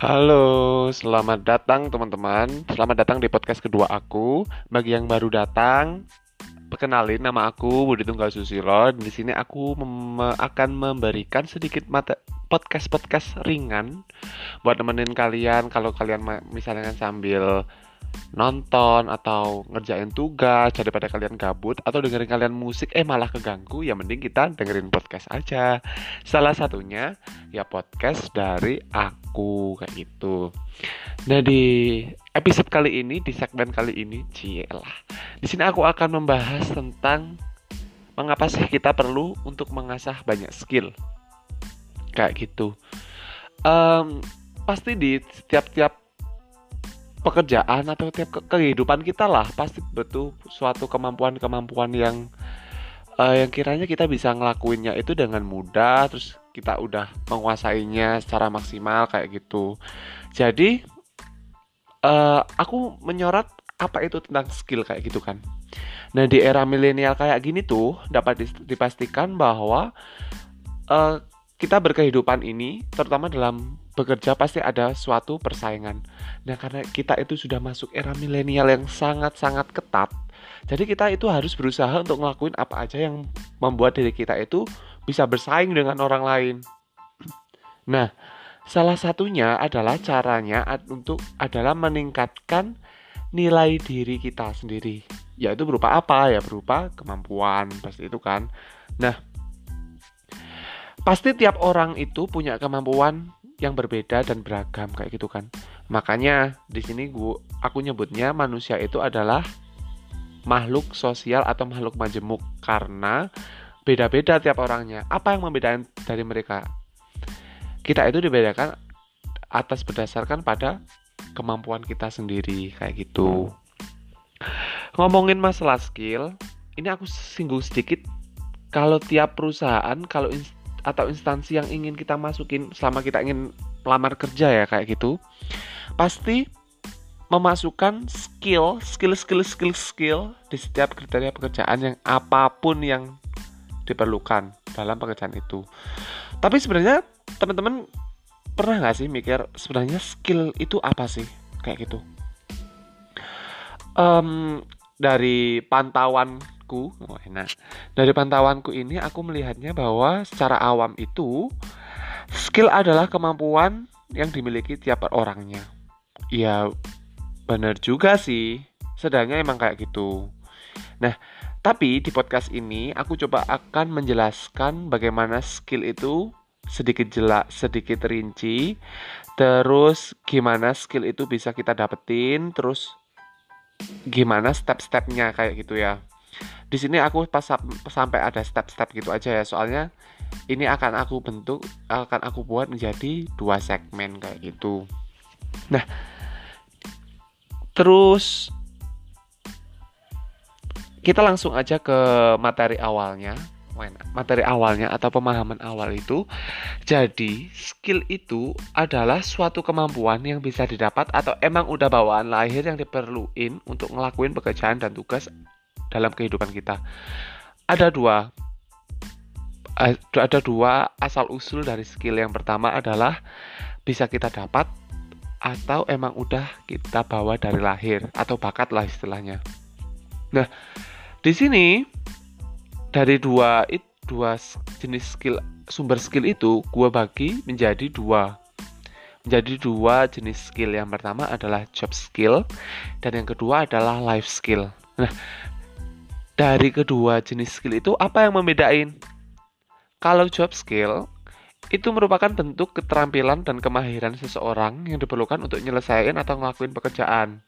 Halo, selamat datang teman-teman. Selamat datang di podcast kedua aku. Bagi yang baru datang, perkenalin nama aku Budi Tunggal Susilo. Di sini aku mem akan memberikan sedikit mata podcast-podcast ringan buat nemenin kalian kalau kalian misalnya sambil nonton atau ngerjain tugas daripada kalian gabut atau dengerin kalian musik eh malah keganggu ya mending kita dengerin podcast aja. Salah satunya ya podcast dari aku kayak gitu. Nah di episode kali ini di segmen kali ini cielah di sini aku akan membahas tentang mengapa sih kita perlu untuk mengasah banyak skill. Kayak gitu. Um, pasti di setiap-tiap pekerjaan atau tiap ke kehidupan kita lah. Pasti betul suatu kemampuan-kemampuan yang uh, yang kiranya kita bisa ngelakuinnya itu dengan mudah terus kita udah menguasainya secara maksimal kayak gitu. Jadi uh, aku menyorot apa itu tentang skill kayak gitu kan. Nah di era milenial kayak gini tuh dapat dipastikan bahwa uh, kita berkehidupan ini terutama dalam bekerja pasti ada suatu persaingan. Nah, karena kita itu sudah masuk era milenial yang sangat-sangat ketat, jadi kita itu harus berusaha untuk ngelakuin apa aja yang membuat diri kita itu bisa bersaing dengan orang lain. Nah, salah satunya adalah caranya untuk adalah meningkatkan nilai diri kita sendiri. Yaitu berupa apa? Ya berupa kemampuan, pasti itu kan. Nah, pasti tiap orang itu punya kemampuan yang berbeda dan beragam kayak gitu kan. Makanya di sini gua aku nyebutnya manusia itu adalah makhluk sosial atau makhluk majemuk karena beda-beda tiap orangnya. Apa yang membedakan dari mereka? Kita itu dibedakan atas berdasarkan pada kemampuan kita sendiri kayak gitu. Ngomongin masalah skill, ini aku singgung sedikit kalau tiap perusahaan kalau atau instansi yang ingin kita masukin selama kita ingin melamar kerja ya kayak gitu pasti memasukkan skill skill skill skill skill di setiap kriteria pekerjaan yang apa pun yang diperlukan dalam pekerjaan itu. Tapi sebenarnya teman-teman pernah nggak sih mikir sebenarnya skill itu apa sih? Kayak gitu. Um, dari pantauan pantauanku, oh enak. Dari pantauanku ini aku melihatnya bahwa secara awam itu skill adalah kemampuan yang dimiliki tiap orangnya. Ya benar juga sih. Sedangnya emang kayak gitu. Nah, tapi di podcast ini aku coba akan menjelaskan bagaimana skill itu sedikit jelas, sedikit rinci, terus gimana skill itu bisa kita dapetin, terus gimana step-stepnya kayak gitu ya di sini aku pas sampai ada step-step gitu aja ya. Soalnya ini akan aku bentuk akan aku buat menjadi dua segmen kayak gitu. Nah terus kita langsung aja ke materi awalnya. Materi awalnya atau pemahaman awal itu. Jadi skill itu adalah suatu kemampuan yang bisa didapat atau emang udah bawaan lahir yang diperluin untuk ngelakuin pekerjaan dan tugas dalam kehidupan kita. Ada dua ada dua asal usul dari skill yang pertama adalah bisa kita dapat atau emang udah kita bawa dari lahir atau bakat lah istilahnya. Nah, di sini dari dua dua jenis skill sumber skill itu gue bagi menjadi dua menjadi dua jenis skill yang pertama adalah job skill dan yang kedua adalah life skill. Nah, dari kedua jenis skill itu apa yang membedain? Kalau job skill itu merupakan bentuk keterampilan dan kemahiran seseorang yang diperlukan untuk nyelesain atau ngelakuin pekerjaan.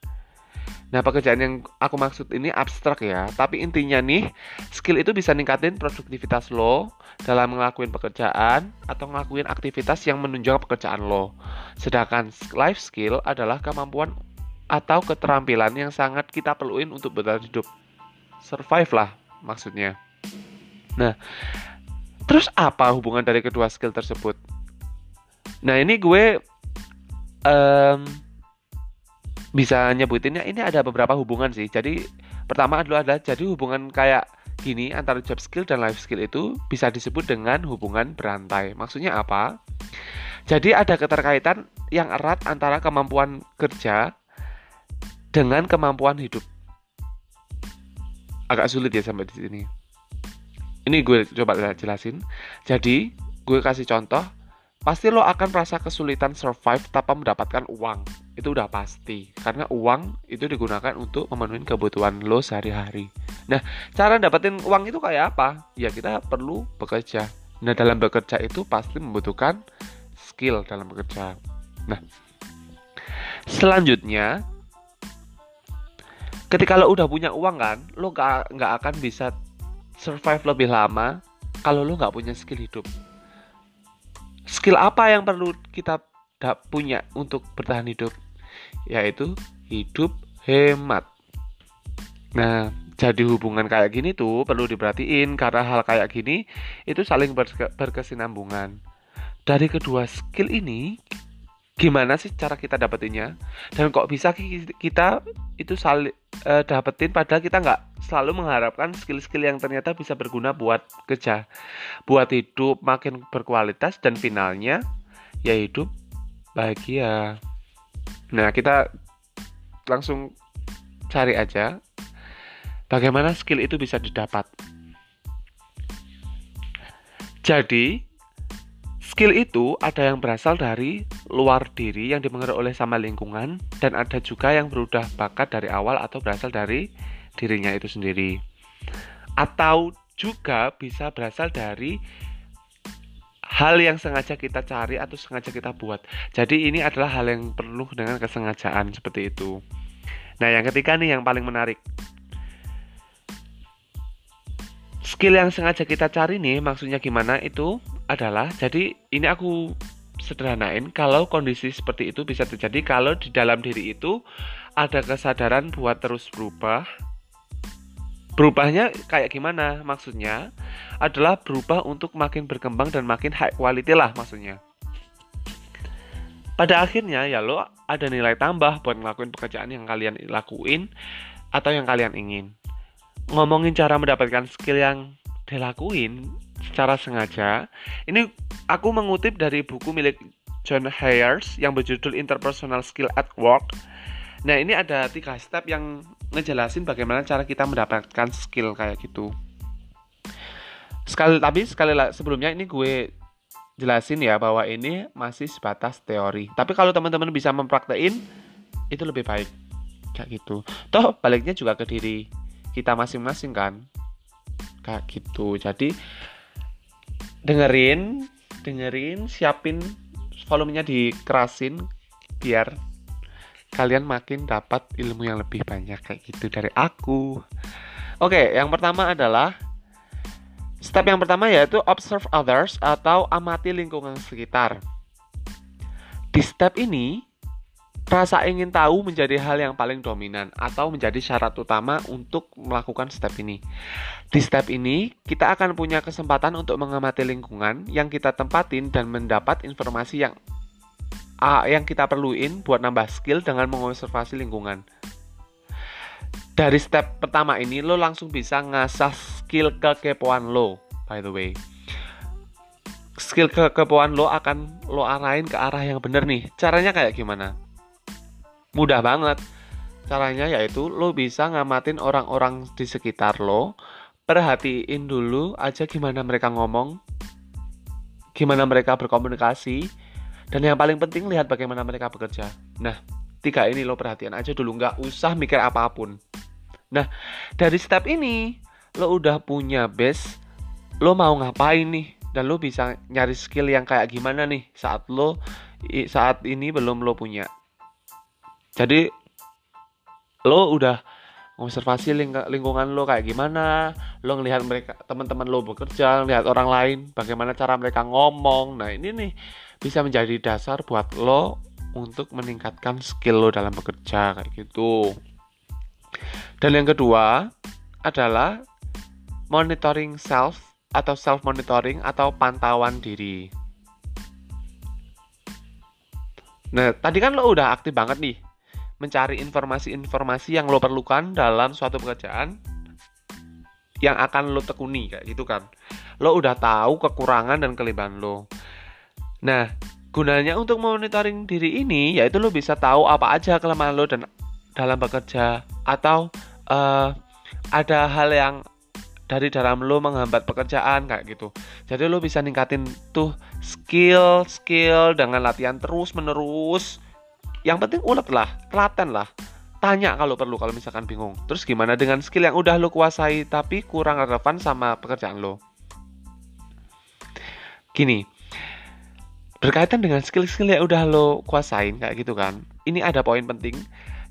Nah, pekerjaan yang aku maksud ini abstrak ya, tapi intinya nih, skill itu bisa ningkatin produktivitas lo dalam ngelakuin pekerjaan atau ngelakuin aktivitas yang menunjang pekerjaan lo. Sedangkan life skill adalah kemampuan atau keterampilan yang sangat kita perluin untuk bertahan hidup survive lah maksudnya. Nah, terus apa hubungan dari kedua skill tersebut? Nah ini gue um, bisa nyebutinnya ini ada beberapa hubungan sih. Jadi pertama adalah ada jadi hubungan kayak gini antara job skill dan life skill itu bisa disebut dengan hubungan berantai. Maksudnya apa? Jadi ada keterkaitan yang erat antara kemampuan kerja dengan kemampuan hidup. Agak sulit ya sampai di sini. Ini gue coba jelasin. Jadi, gue kasih contoh, pasti lo akan merasa kesulitan survive tanpa mendapatkan uang. Itu udah pasti, karena uang itu digunakan untuk memenuhi kebutuhan lo sehari-hari. Nah, cara dapetin uang itu kayak apa? Ya kita perlu bekerja. Nah, dalam bekerja itu pasti membutuhkan skill dalam bekerja. Nah, selanjutnya ketika lo udah punya uang kan, lo gak, nggak akan bisa survive lebih lama kalau lo nggak punya skill hidup. Skill apa yang perlu kita punya untuk bertahan hidup? Yaitu hidup hemat. Nah, jadi hubungan kayak gini tuh perlu diperhatiin karena hal kayak gini itu saling berkesinambungan. Dari kedua skill ini, gimana sih cara kita dapetinnya? Dan kok bisa kita itu saling uh, dapetin padahal kita nggak selalu mengharapkan skill-skill yang ternyata bisa berguna buat kerja, buat hidup makin berkualitas dan finalnya ya hidup bahagia. Nah, kita langsung cari aja bagaimana skill itu bisa didapat. Jadi, skill itu ada yang berasal dari luar diri yang dipengaruhi oleh sama lingkungan dan ada juga yang berudah bakat dari awal atau berasal dari dirinya itu sendiri. Atau juga bisa berasal dari hal yang sengaja kita cari atau sengaja kita buat. Jadi ini adalah hal yang penuh dengan kesengajaan seperti itu. Nah, yang ketiga nih yang paling menarik. Skill yang sengaja kita cari nih maksudnya gimana itu adalah jadi ini aku sederhanain kalau kondisi seperti itu bisa terjadi kalau di dalam diri itu ada kesadaran buat terus berubah. Berubahnya kayak gimana? Maksudnya adalah berubah untuk makin berkembang dan makin high quality lah maksudnya. Pada akhirnya ya lo ada nilai tambah buat ngelakuin pekerjaan yang kalian lakuin atau yang kalian ingin. Ngomongin cara mendapatkan skill yang dilakuin secara sengaja ini aku mengutip dari buku milik John Hayers yang berjudul Interpersonal Skill at Work nah ini ada tiga step yang ngejelasin bagaimana cara kita mendapatkan skill kayak gitu. Sekali tapi sekali sebelumnya ini gue jelasin ya bahwa ini masih sebatas teori. Tapi kalau teman-teman bisa mempraktekin itu lebih baik kayak gitu. Toh baliknya juga ke diri kita masing-masing kan. Kayak gitu. Jadi dengerin, dengerin, siapin volumenya dikerasin biar kalian makin dapat ilmu yang lebih banyak kayak gitu dari aku. Oke, yang pertama adalah step yang pertama yaitu observe others atau amati lingkungan sekitar. Di step ini, rasa ingin tahu menjadi hal yang paling dominan atau menjadi syarat utama untuk melakukan step ini. Di step ini, kita akan punya kesempatan untuk mengamati lingkungan yang kita tempatin dan mendapat informasi yang uh, yang kita perluin buat nambah skill dengan mengobservasi lingkungan. Dari step pertama ini lo langsung bisa ngasah skill kekepoan lo, by the way. Skill kekepoan lo akan lo arahin ke arah yang bener nih. Caranya kayak gimana? Mudah banget. Caranya yaitu lo bisa ngamatin orang-orang di sekitar lo, perhatiin dulu aja gimana mereka ngomong, gimana mereka berkomunikasi, dan yang paling penting lihat bagaimana mereka bekerja. Nah, tiga ini lo perhatian aja dulu, nggak usah mikir apa pun. Nah, dari step ini lo udah punya base, lo mau ngapain nih, dan lo bisa nyari skill yang kayak gimana nih saat lo saat ini belum lo punya. Jadi lo udah observasi ling lingkungan lo kayak gimana, lo ngelihat mereka teman-teman lo bekerja, ngelihat orang lain, bagaimana cara mereka ngomong. Nah ini nih bisa menjadi dasar buat lo untuk meningkatkan skill lo dalam bekerja kayak gitu. Dan yang kedua adalah monitoring self atau self monitoring atau pantauan diri. Nah, tadi kan lo udah aktif banget nih mencari informasi-informasi yang lo perlukan dalam suatu pekerjaan yang akan lo tekuni kayak gitu kan. Lo udah tahu kekurangan dan kelebihan lo. Nah, gunanya untuk monitoring diri ini yaitu lo bisa tahu apa aja kelemahan lo dan dalam bekerja atau uh, ada hal yang dari dalam lo menghambat pekerjaan kayak gitu. Jadi lo bisa ningkatin tuh skill skill dengan latihan terus menerus. Yang penting ulet lah, telaten lah. Tanya kalau perlu kalau misalkan bingung. Terus gimana dengan skill yang udah lo kuasai tapi kurang relevan sama pekerjaan lo? Gini, berkaitan dengan skill-skill yang udah lo kuasain kayak gitu kan ini ada poin penting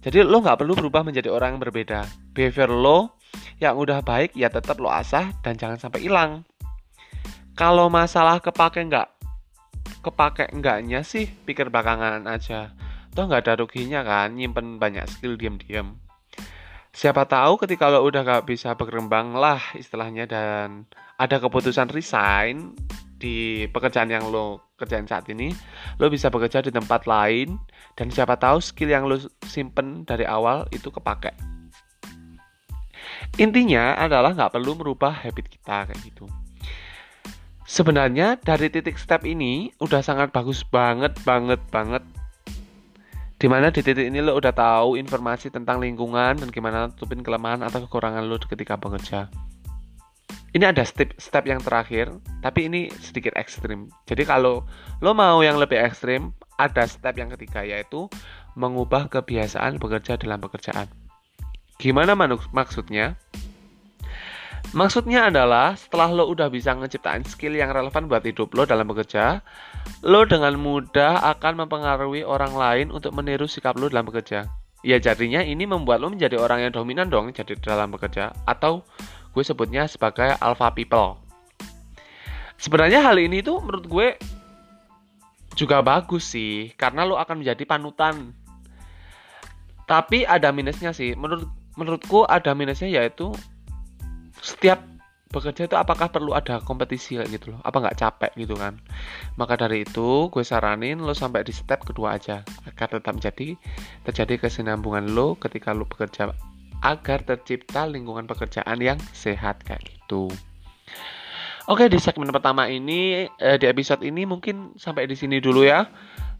jadi lo nggak perlu berubah menjadi orang yang berbeda behavior lo yang udah baik ya tetap lo asah dan jangan sampai hilang kalau masalah kepake nggak kepake enggaknya sih pikir belakangan aja toh nggak ada ruginya kan nyimpen banyak skill diam-diam siapa tahu ketika lo udah gak bisa berkembang lah istilahnya dan ada keputusan resign di pekerjaan yang lo kerjaan saat ini, lo bisa bekerja di tempat lain dan siapa tahu skill yang lo simpen dari awal itu kepake. Intinya adalah nggak perlu merubah habit kita kayak gitu. Sebenarnya dari titik step ini udah sangat bagus banget banget banget Di mana di titik ini lo udah tahu informasi tentang lingkungan dan gimana tutupin kelemahan atau kekurangan lo ketika bekerja ini ada step step yang terakhir, tapi ini sedikit ekstrim. Jadi kalau lo mau yang lebih ekstrim, ada step yang ketiga yaitu mengubah kebiasaan bekerja dalam pekerjaan. Gimana maksudnya? Maksudnya adalah setelah lo udah bisa ngeciptain skill yang relevan buat hidup lo dalam bekerja, lo dengan mudah akan mempengaruhi orang lain untuk meniru sikap lo dalam bekerja. Ya jadinya ini membuat lo menjadi orang yang dominan dong jadi dalam bekerja atau gue sebutnya sebagai alpha people. Sebenarnya hal ini tuh menurut gue juga bagus sih karena lo akan menjadi panutan. Tapi ada minusnya sih. Menurut menurutku ada minusnya yaitu setiap bekerja itu apakah perlu ada kompetisi gitu loh apa nggak capek gitu kan maka dari itu gue saranin lo sampai di step kedua aja agar tetap jadi terjadi kesinambungan lo ketika lo bekerja agar tercipta lingkungan pekerjaan yang sehat kayak gitu. Oke, di segmen pertama ini eh, di episode ini mungkin sampai di sini dulu ya.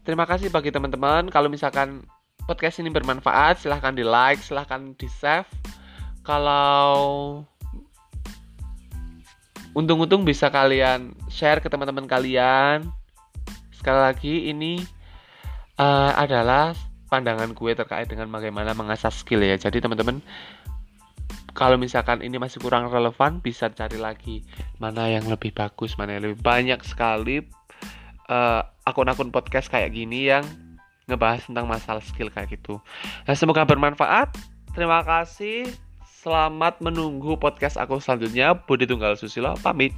Terima kasih bagi teman-teman. Kalau misalkan podcast ini bermanfaat, silahkan di like, silahkan di save. Kalau untung-untung bisa kalian share ke teman-teman kalian. Sekali lagi ini uh, adalah pandangan gue terkait dengan bagaimana mengasah skill ya. Jadi teman-teman kalau misalkan ini masih kurang relevan bisa cari lagi mana yang lebih bagus, mana yang lebih banyak sekali eh, akun-akun podcast kayak gini yang ngebahas tentang masalah skill kayak gitu. Nah, semoga bermanfaat. Terima kasih. Selamat menunggu podcast aku selanjutnya. Budi Tunggal Susilo pamit.